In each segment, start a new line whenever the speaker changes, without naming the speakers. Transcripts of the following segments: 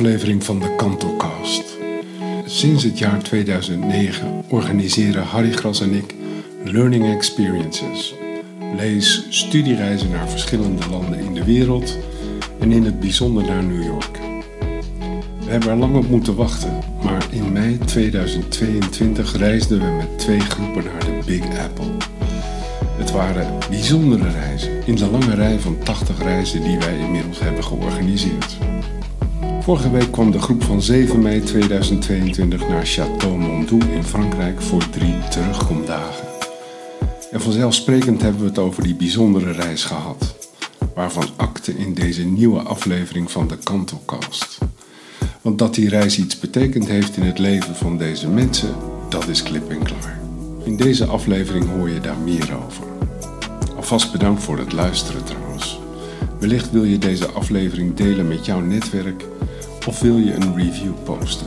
aflevering van de Kantocast. Sinds het jaar 2009 organiseren Harry Gras en ik Learning Experiences. Lees studiereizen naar verschillende landen in de wereld en in het bijzonder naar New York. We hebben er lang op moeten wachten, maar in mei 2022 reisden we met twee groepen naar de Big Apple. Het waren bijzondere reizen in de lange rij van 80 reizen die wij inmiddels hebben georganiseerd. Vorige week kwam de groep van 7 mei 2022 naar Château Mondou in Frankrijk voor drie terugkomdagen. En vanzelfsprekend hebben we het over die bijzondere reis gehad, waarvan akte in deze nieuwe aflevering van de Kantocast. Want dat die reis iets betekend heeft in het leven van deze mensen, dat is klip en klaar. In deze aflevering hoor je daar meer over. Alvast bedankt voor het luisteren trouwens. Wellicht wil je deze aflevering delen met jouw netwerk of wil je een review posten.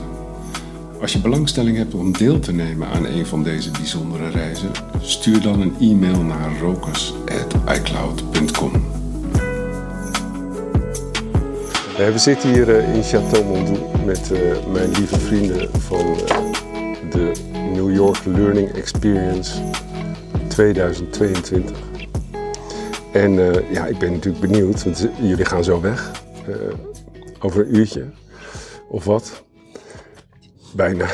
Als je belangstelling hebt om deel te nemen aan een van deze bijzondere reizen, stuur dan een e-mail naar rokers.icloud.com. We zitten hier eh, in Château Mondou met eh, mijn lieve vrienden van eh, de New York Learning Experience 2022. En ja, ik ben natuurlijk benieuwd, want jullie gaan zo weg. over een uurtje of wat. Bijna.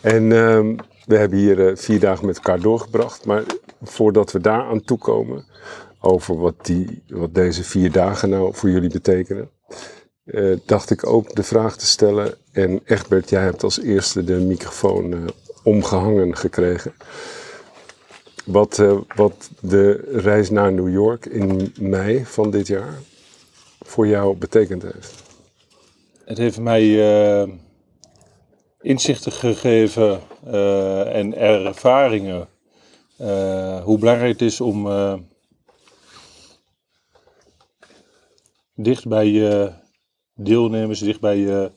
en ehm, we hebben hier vier dagen met elkaar doorgebracht. Maar voordat we daar aan toe komen, over wat, die, wat deze vier dagen nou voor jullie betekenen, uh, dacht ik ook de vraag te stellen. En Egbert, jij hebt als eerste de microfoon uh, omgehangen gekregen. Wat, wat de reis naar New York in mei van dit jaar voor jou betekend heeft.
Het heeft mij inzichten gegeven en ervaringen hoe belangrijk het is om dicht bij je deelnemers, dicht bij je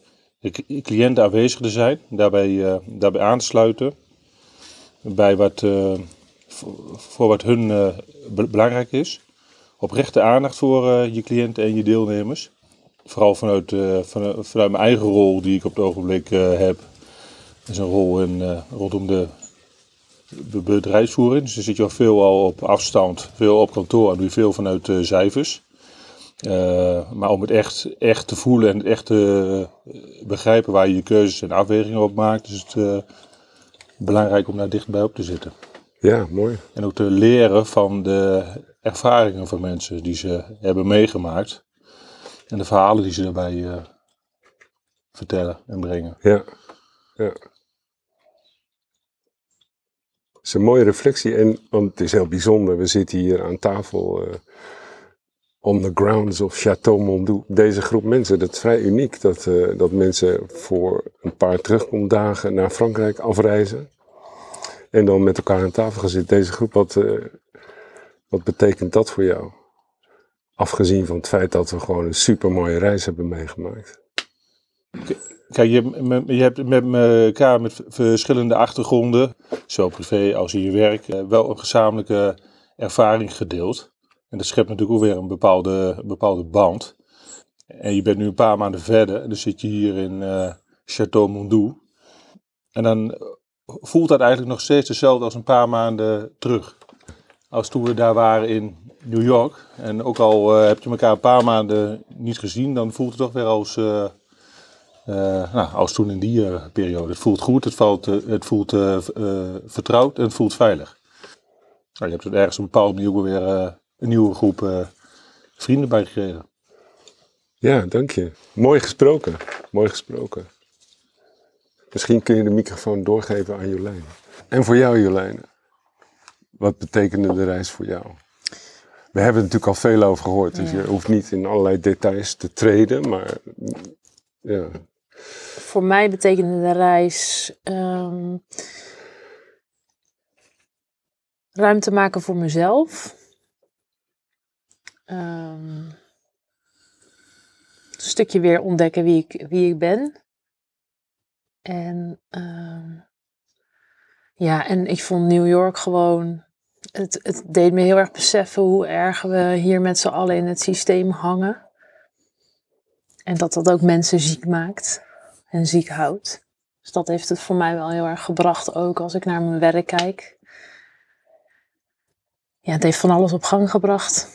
cliënten aanwezig te zijn. Daarbij, eh, daarbij aan te sluiten. Bij wat, uh, voor wat hun uh, belangrijk is. Oprechte aandacht voor je cliënten en je deelnemers. Vooral vanuit, van, vanuit mijn eigen rol die ik op het ogenblik heb. Dat is een rol in, rondom de bedrijfsvoering. Dus dan zit je al veel al op afstand, veel op kantoor en doe je veel vanuit cijfers. Uh, maar om het echt, echt te voelen en echt te begrijpen waar je je keuzes en afwegingen op maakt, is het belangrijk om daar dichtbij op te zitten.
Ja, mooi.
En ook te leren van de ervaringen van mensen die ze hebben meegemaakt. En de verhalen die ze daarbij uh, vertellen en brengen.
Ja, ja. Het is een mooie reflectie, en, want het is heel bijzonder. We zitten hier aan tafel on the grounds of Chateau Mondou. Deze groep mensen, dat is vrij uniek. Dat, uh, dat mensen voor een paar terugkomdagen naar Frankrijk afreizen. En dan met elkaar aan tafel gaan zitten. Deze groep, wat, wat betekent dat voor jou? Afgezien van het feit dat we gewoon een super mooie reis hebben meegemaakt.
Kijk, je, je hebt met elkaar met verschillende achtergronden, zowel privé als in je werk, eh, wel een gezamenlijke ervaring gedeeld. En dat schept natuurlijk ook weer een bepaalde, bepaalde band. En je bent nu een paar maanden verder. Dan zit je hier in uh, Château Mondou. En dan voelt dat eigenlijk nog steeds hetzelfde als een paar maanden terug. Als toen we daar waren in New York. En ook al uh, heb je elkaar een paar maanden niet gezien, dan voelt het toch weer als, uh, nou, als toen in die periode. Het voelt goed, het, valt, het voelt vertrouwd en het voelt veilig. Nou, je hebt het ergens op een bepaalde manier weer een nieuwe groep vrienden bij gekregen.
Ja, dank je. Mooi gesproken. Mooi gesproken. Misschien kun je de microfoon doorgeven aan Jolijn. En voor jou, Jolijn. Wat betekende de reis voor jou? We hebben er natuurlijk al veel over gehoord, dus je hoeft niet in allerlei details te treden, maar ja.
Voor mij betekende de reis um, ruimte maken voor mezelf. Um, een stukje weer ontdekken wie ik, wie ik ben. En um, ja, en ik vond New York gewoon. Het, het deed me heel erg beseffen hoe erg we hier met z'n allen in het systeem hangen. En dat dat ook mensen ziek maakt en ziek houdt. Dus dat heeft het voor mij wel heel erg gebracht, ook als ik naar mijn werk kijk. Ja, het heeft van alles op gang gebracht.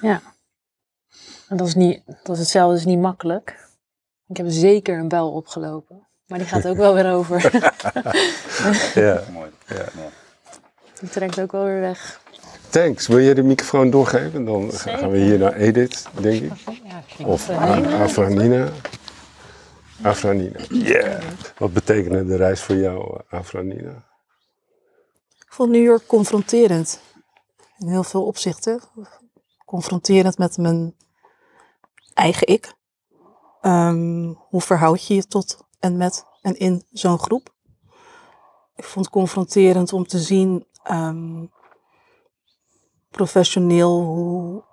Ja. En dat is, niet, dat is hetzelfde, is niet makkelijk. Ik heb zeker een bel opgelopen. Maar die gaat ook wel weer over.
Ja.
Mooi.
Ja.
Die trekt ook wel weer weg.
Thanks. Wil je de microfoon doorgeven? Dan
Zeker.
gaan we hier naar Edith, denk ik.
Ja,
Of
Afranina.
Afranina. Afranina. Yeah. Wat betekende de reis voor jou, eh, Afranina?
Ik vond New York confronterend. In heel veel opzichten. Confronterend met mijn eigen ik. Ehm, hoe verhoud je je tot en met en in zo'n groep? Ik vond het confronterend om te zien, ehm, professioneel, hoe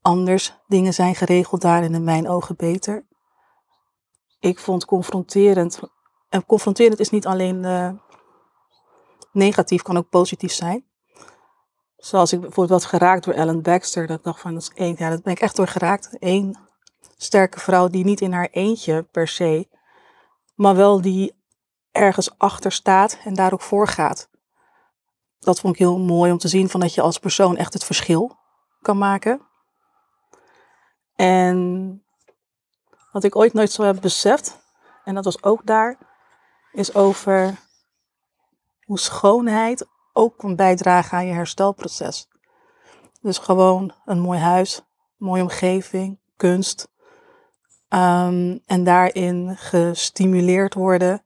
anders dingen zijn geregeld daar en in mijn ogen beter. Ik vond confronterend, en confronterend is niet alleen eh, negatief, kan ook positief zijn. Zoals ik bijvoorbeeld was geraakt door Ellen Baxter. Dat ik dacht van, dat is één, ja, dat ben ik echt door geraakt. Eén sterke vrouw die niet in haar eentje per se, maar wel die ergens achter staat en daar ook voor gaat. Dat vond ik heel mooi om te zien van dat je als persoon echt het verschil kan maken. En wat ik ooit nooit zo heb beseft, en dat was ook daar, is over hoe schoonheid ook kan bijdragen aan je herstelproces. Dus gewoon een mooi huis, mooie omgeving, kunst. Ehm, en daarin gestimuleerd worden.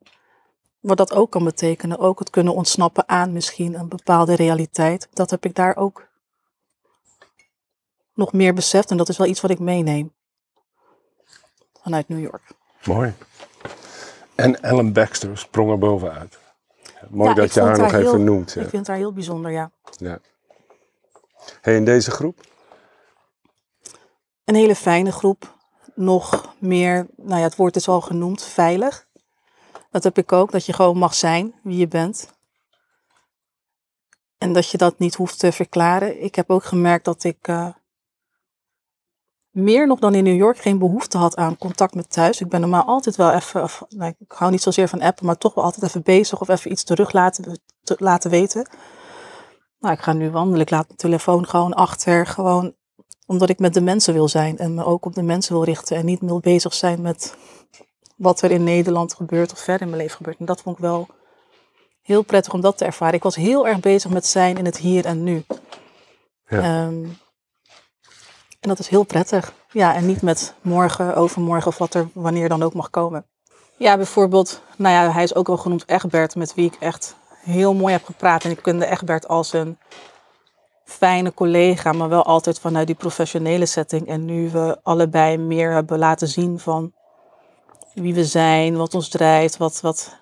Wat dat ook kan betekenen. Ook het kunnen ontsnappen aan misschien een bepaalde realiteit. Dat heb ik daar ook nog meer beseft. En dat is wel iets wat ik meeneem. Vanuit New York.
Mooi. En Ellen Baxter sprong er bovenuit. Mooi
Ja,
dat je haar nog even noemt. Ja.
Ik vind haar heel bijzonder, ja.
Ja. Hey, in deze groep?
een hele fijne groep. Nog meer, nou ja, het woord is al genoemd, veilig. Dat heb ik ook, dat je gewoon mag zijn wie je bent. En dat je dat niet hoeft te verklaren. Ik heb ook gemerkt dat ik eh, meer nog dan in New York geen behoefte had aan contact met thuis. Ik ben normaal altijd wel even, of, nou, ik hou niet zozeer van appen, maar toch wel altijd even bezig of even iets terug laten, te, laten weten. Nou, ik ga nu wandelen, ik laat mijn telefoon gewoon achter, gewoon omdat ik met de mensen wil zijn en me ook op de mensen wil richten en niet wil bezig zijn met wat er in Nederland gebeurt of verder in mijn leven gebeurt. En dat vond ik wel heel prettig om dat te ervaren. Ik was heel erg bezig met zijn in het hier en nu.
Ja.
Ehm, en dat is heel prettig. Ja, en niet met morgen, overmorgen of wat er wanneer dan ook mag komen. Ja, bijvoorbeeld, nou ja, hij is ook wel genoemd Egbert, met wie ik echt heel mooi heb gepraat. En ik kende Egbert als een fijne collega, maar wel altijd vanuit die professionele setting. En nu we allebei meer hebben laten zien van wie we zijn, wat ons drijft, wat, wat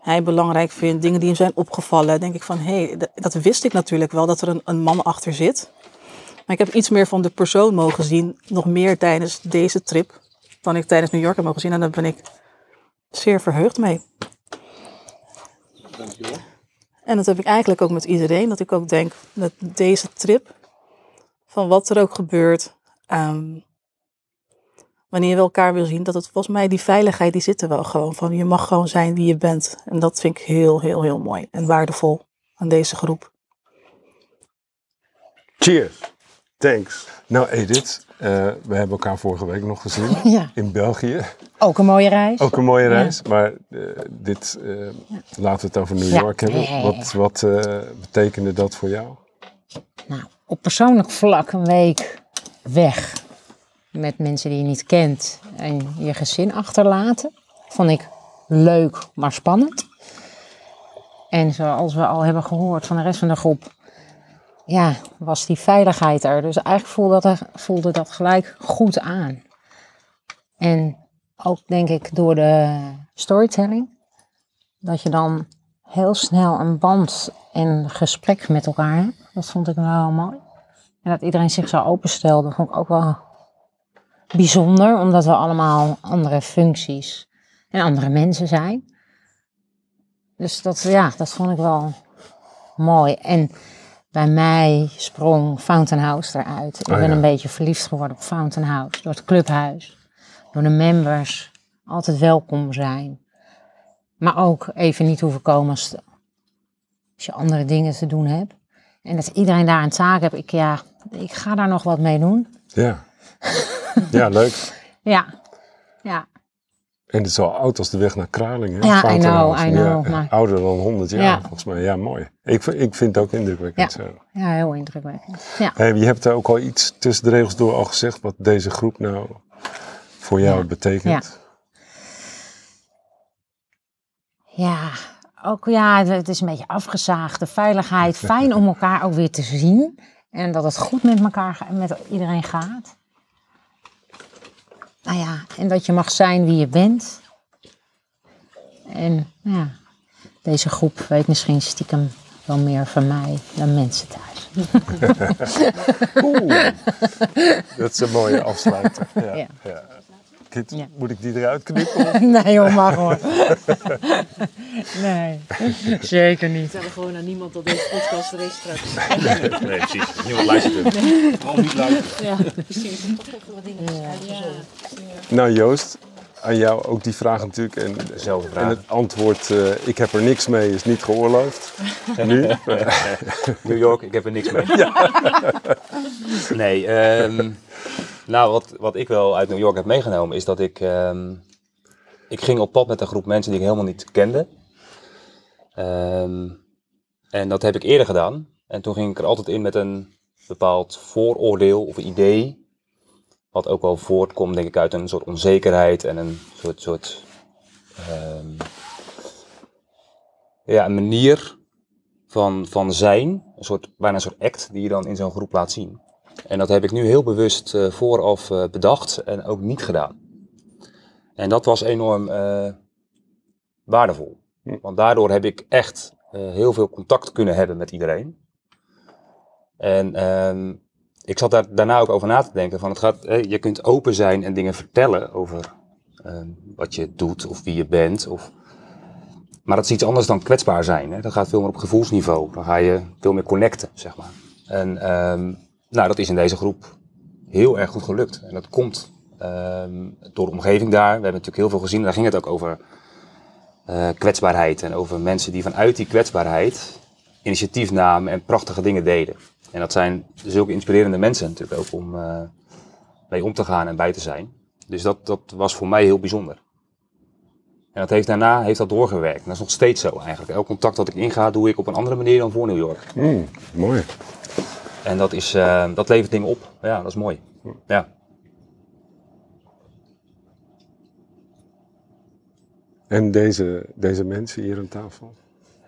hij belangrijk vindt, dingen die hem zijn opgevallen, denk ik van hé, hey, dat, dat wist ik natuurlijk wel, dat er een, een man achter zit. Maar ik heb iets meer van de persoon mogen zien, nog meer tijdens deze trip, dan ik tijdens New York heb mogen zien. En daar ben ik zeer verheugd mee. En dat heb ik eigenlijk ook met iedereen. Dat ik ook denk dat deze trip, van wat er ook gebeurt, ehm, wanneer we elkaar wil zien, dat het volgens mij die veiligheid, die zit er wel gewoon. Van je mag gewoon zijn wie je bent. En dat vind ik heel, heel, heel mooi en waardevol aan deze groep.
Cheers. Thanks. Nou Edith, eh, we hebben elkaar vorige week nog gezien
Ja,
in België.
ook een mooie reis.
Ook een mooie
Ja.
reis, maar eh, dit, eh, laten we het over New. York hebben. Wat, wat eh, betekende dat voor jou?
Nou, op persoonlijk vlak een week weg met mensen die je niet kent en je gezin achterlaten. Vond ik leuk, maar spannend. En zoals we al hebben gehoord van de rest van de groep, ja, was die veiligheid er. Dus eigenlijk voelde dat, voelde dat gelijk goed aan. En ook denk ik door de storytelling, dat je dan heel snel een band en gesprek met elkaar hebt. Dat vond ik wel mooi. En dat iedereen zich zo openstelde, vond ik ook wel bijzonder, omdat we allemaal andere functies en andere mensen zijn. Dus dat, ja, dat vond ik wel mooi. En bij mij sprong Fountain House eruit. Ik
Oh,
ben
ja.
een beetje verliefd geworden op Fountain House. Door het clubhuis. Door de members. Altijd welkom zijn. Maar ook even niet hoeven komen als, als je andere dingen te doen hebt. En dat iedereen daar een taak heeft. Ik, ja, ik ga daar nog wat mee doen.
Ja. Ja, leuk.
Ja, ja.
En het is al oud als de weg naar Kralingen.
Ja, I
Fountain
know,
House.
I know, maar-
Ouder dan 100 jaar,
Ja.
volgens mij. Ja, mooi. Ik, vind- ik vind het ook indrukwekkend
Ja.
zo.
ja heel indrukwekkend. Ja.
Hey, je hebt er ook al iets tussen de regels door al gezegd wat deze groep nou voor jou betekent.
Ja, ook ja, het- is een beetje afgezaagd. De veiligheid, fijn om elkaar ook weer te zien. En dat het goed met elkaar, met iedereen gaat. Nou ja, en dat je mag zijn wie je bent. En ja, deze groep weet misschien stiekem wel meer van mij dan mensen thuis.
Oeh, dat is een mooie afsluiter. Ja.
Ja.
Ja.
Ja.
Moet ik die eruit knippen?
Nee hoor, mag hoor. Nee, zeker niet.
Vertel gewoon aan niemand dat deze podcast er is straks.
Nee, precies. Niemand luistert hem. Gewoon niet luisteren.
Ja, precies.
Nou Joost, aan jou ook die vraag natuurlijk. En,
Dezelfde
en het antwoord, eh, ik heb er niks mee, is niet geoorloofd. nu?
New York, ik heb er niks mee. Nee, ehm, nou wat, wat ik wel uit New York heb meegenomen is dat ik... ehm, ik ging op pad met een groep mensen die ik helemaal niet kende. Ehm, en dat heb ik eerder gedaan. En toen ging ik er altijd in met een bepaald vooroordeel of idee. Wat ook wel voortkomt, denk ik, uit een soort onzekerheid en een soort, soort ehm, ja, een manier van, van zijn. Een soort, bijna een soort act die je dan in zo'n groep laat zien. En dat heb ik nu heel bewust eh, vooraf eh, bedacht en ook niet gedaan. En dat was enorm eh, waardevol. Want daardoor heb ik echt heel veel contact kunnen hebben met iedereen. En ehm, ik zat daar daarna ook over na te denken. Van het gaat, eh, je kunt open zijn en dingen vertellen over ehm, wat je doet of wie je bent. Of, maar dat is iets anders dan kwetsbaar zijn. Hè? Dat gaat veel meer op gevoelsniveau. Dan ga je veel meer connecten, zeg maar. En ehm, nou, dat is in deze groep heel erg goed gelukt. En dat komt ehm, door de omgeving daar. We hebben natuurlijk heel veel gezien. Daar ging het ook over eh, kwetsbaarheid. En over mensen die vanuit die kwetsbaarheid initiatief namen en prachtige dingen deden. En dat zijn zulke inspirerende mensen natuurlijk ook om eh, mee om te gaan en bij te zijn. Dus dat, dat was voor mij heel bijzonder. En dat heeft daarna heeft dat doorgewerkt. En dat is nog steeds zo eigenlijk. Elk contact dat ik inga, doe ik op een andere manier dan voor New York.
Mm, mooi.
En dat, is, eh, dat levert dingen op. Ja, dat is mooi. Ja.
En deze, deze mensen hier aan tafel?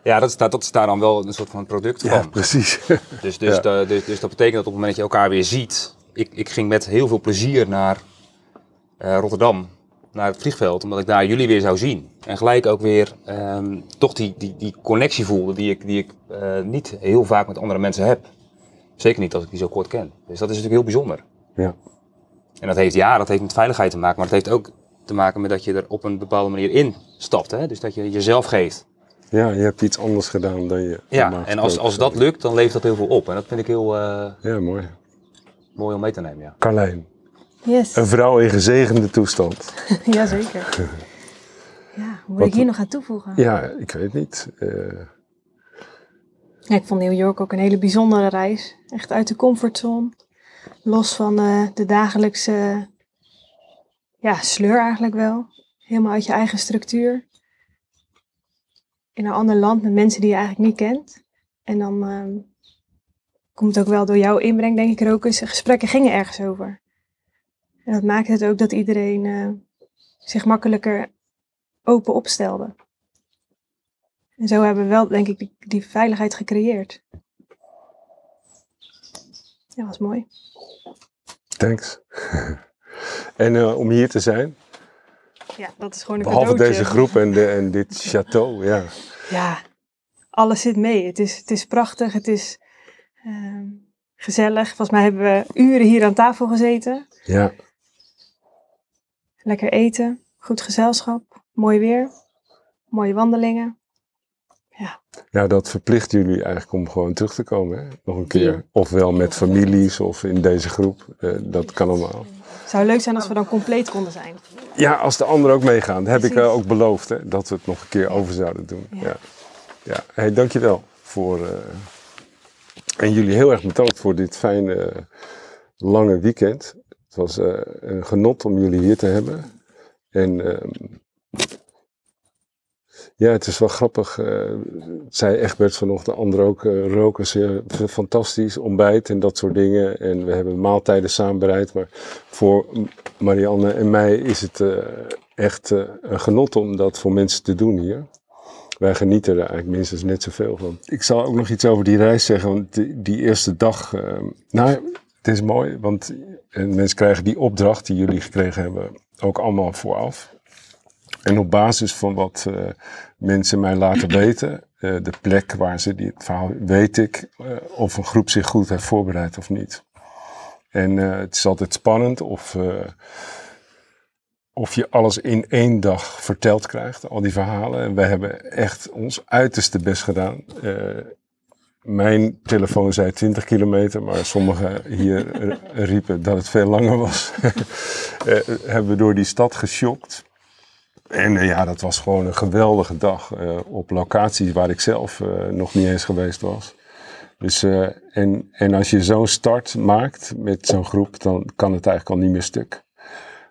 Ja, dat is, daar- dat is daar dan wel een soort van product
Ja,
van.
precies.
Dus, dus,
Ja.
de- dus, dus dat betekent dat op het moment dat je elkaar weer ziet. Ik, ik ging met heel veel plezier naar eh, Rotterdam, naar het vliegveld, omdat ik daar jullie weer zou zien. En gelijk ook weer ehm, toch die, die, die connectie voelde die ik, die ik eh, niet heel vaak met andere mensen heb. Zeker niet als ik die zo kort ken. Dus dat is natuurlijk heel bijzonder.
ja.
En dat heeft, ja, dat heeft met veiligheid te maken, maar het heeft ook te maken met dat je er op een bepaalde manier in stapt. Hè? Dus dat je jezelf geeft.
ja, je hebt iets anders gedaan dan je
Ja, en als, als dat lukt, dan levert dat heel veel op. En dat vind ik heel eh.
Ja, mooi.
mooi om mee te nemen, ja.
Carlijn,
Yes,
een vrouw in gezegende toestand.
jazeker. Ja, moet
Wat-
ik hier nog aan toevoegen?
Ja, ik weet niet. Eh,
Ik vond New York ook een hele bijzondere reis. Echt uit de comfortzone. Los van eh, de dagelijkse ja, sleur eigenlijk wel. Helemaal uit je eigen structuur. In een ander land met mensen die je eigenlijk niet kent. En dan ehm, komt het ook wel door jouw inbreng, denk ik er ook eens. Gesprekken gingen ergens over. En dat maakte het ook dat iedereen eh, zich makkelijker open opstelde. En zo hebben we wel, denk ik, die, die veiligheid gecreëerd. Ja, was mooi.
thanks. en eh, om hier te zijn,
Ja, dat is gewoon een
behalve
cadeautje.
deze groep en, de, en dit château, ja.
Ja, alles zit mee. Het is, het is prachtig, het is ehm, gezellig. Volgens mij hebben we uren hier aan tafel gezeten.
Ja,
Lekker eten, goed gezelschap, mooi weer, mooie wandelingen. Ja.
Ja, dat verplicht jullie eigenlijk om gewoon terug te komen. Hè? Nog een keer. Ofwel met families of in deze groep. Eh, dat kan allemaal.
Het zou leuk zijn als we dan compleet konden zijn.
Ja, als de anderen ook meegaan. Dat heb ik eh, ook beloofd. Hè, dat we het nog een keer over zouden doen. Ja.
Ja.
Ja. Hey, dankjewel voor... eh, en jullie heel erg bedankt voor dit fijne lange weekend. Het was eh, een genot om jullie hier te hebben. En ehm, ja, het is wel grappig. eh, zei Egbert vanochtend, de anderen ook, eh roken zeer f- fantastisch, ontbijt en dat soort dingen. En we hebben maaltijden samen bereid. Maar voor Marianne en mij is het eh, echt eh, een genot om dat voor mensen te doen hier. Wij genieten er eigenlijk minstens net zoveel van. Ik zal ook nog iets over die reis zeggen, want die, die eerste dag, eh, nou, het is mooi, want eh, mensen krijgen die opdracht die jullie gekregen hebben ook allemaal vooraf. En op basis van wat eh, mensen mij laten weten, eh, de plek waar ze die, het verhaal, weet ik eh, of een groep zich goed heeft voorbereid of niet. En het is altijd spannend of, of je alles in één dag verteld krijgt, al die verhalen. En wij hebben echt ons uiterste best gedaan. Mijn telefoon zei 20 kilometer, maar sommigen hier riepen dat het veel langer was. Hebben we door die stad geschokt. En eh, ja, dat was gewoon een geweldige dag eh, op locaties waar ik zelf eh, nog niet eens geweest was. Dus, en, en als je zo'n start maakt met zo'n groep, dan kan het eigenlijk al niet meer stuk.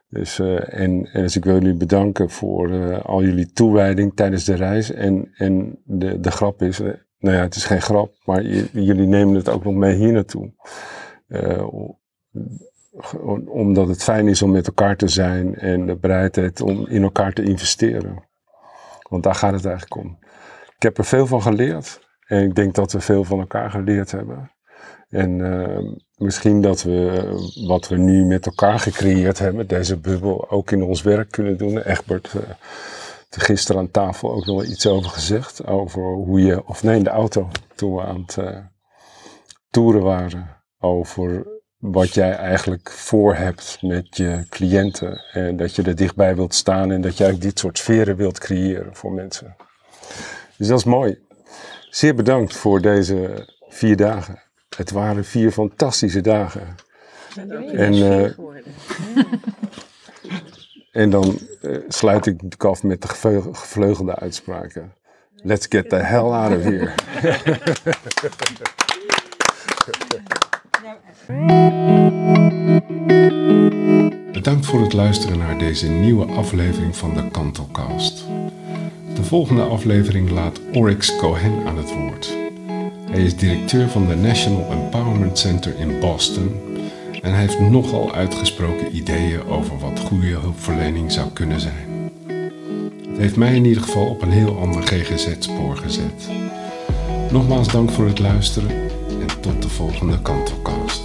Dus, en, en dus ik wil jullie bedanken voor al jullie toewijding tijdens de reis. En, en de, de grap is, nou ja, het is geen grap, maar jullie nemen het ook nog mee hier naartoe. Eh, omdat het fijn is om met elkaar te zijn en de bereidheid om in elkaar te investeren. Want daar gaat het eigenlijk om. Ik heb er veel van geleerd en ik denk dat we veel van elkaar geleerd hebben. En eh, misschien dat we eh, wat we nu met elkaar gecreëerd hebben, deze bubbel, ook in ons werk kunnen doen. Egbert uh, gisteren aan tafel ook nog iets over gezegd. Over hoe je, of nee, in de auto, toen we aan het uh, toeren waren. Over wat jij eigenlijk voor hebt met je cliënten. En dat je er dichtbij wilt staan en dat je eigenlijk dit soort sferen wilt creëren voor mensen. Dus dat is mooi. Zeer bedankt voor deze vier dagen. Het waren vier fantastische dagen. En, uh, en dan uh, sluit ik de af met de gevleugelde uitspraken. Let's get the hell out of here. Bedankt voor het luisteren naar deze nieuwe aflevering van de Kantelcast. De volgende aflevering laat Oryx Cohen aan het woord. Hij is directeur van de National Empowerment Center in Boston en hij heeft nogal uitgesproken ideeën over wat goede hulpverlening zou kunnen zijn. Het heeft mij in ieder geval op een heel ander GGZ-spoor gezet. Nogmaals dank voor het luisteren en tot de volgende Kantelcast.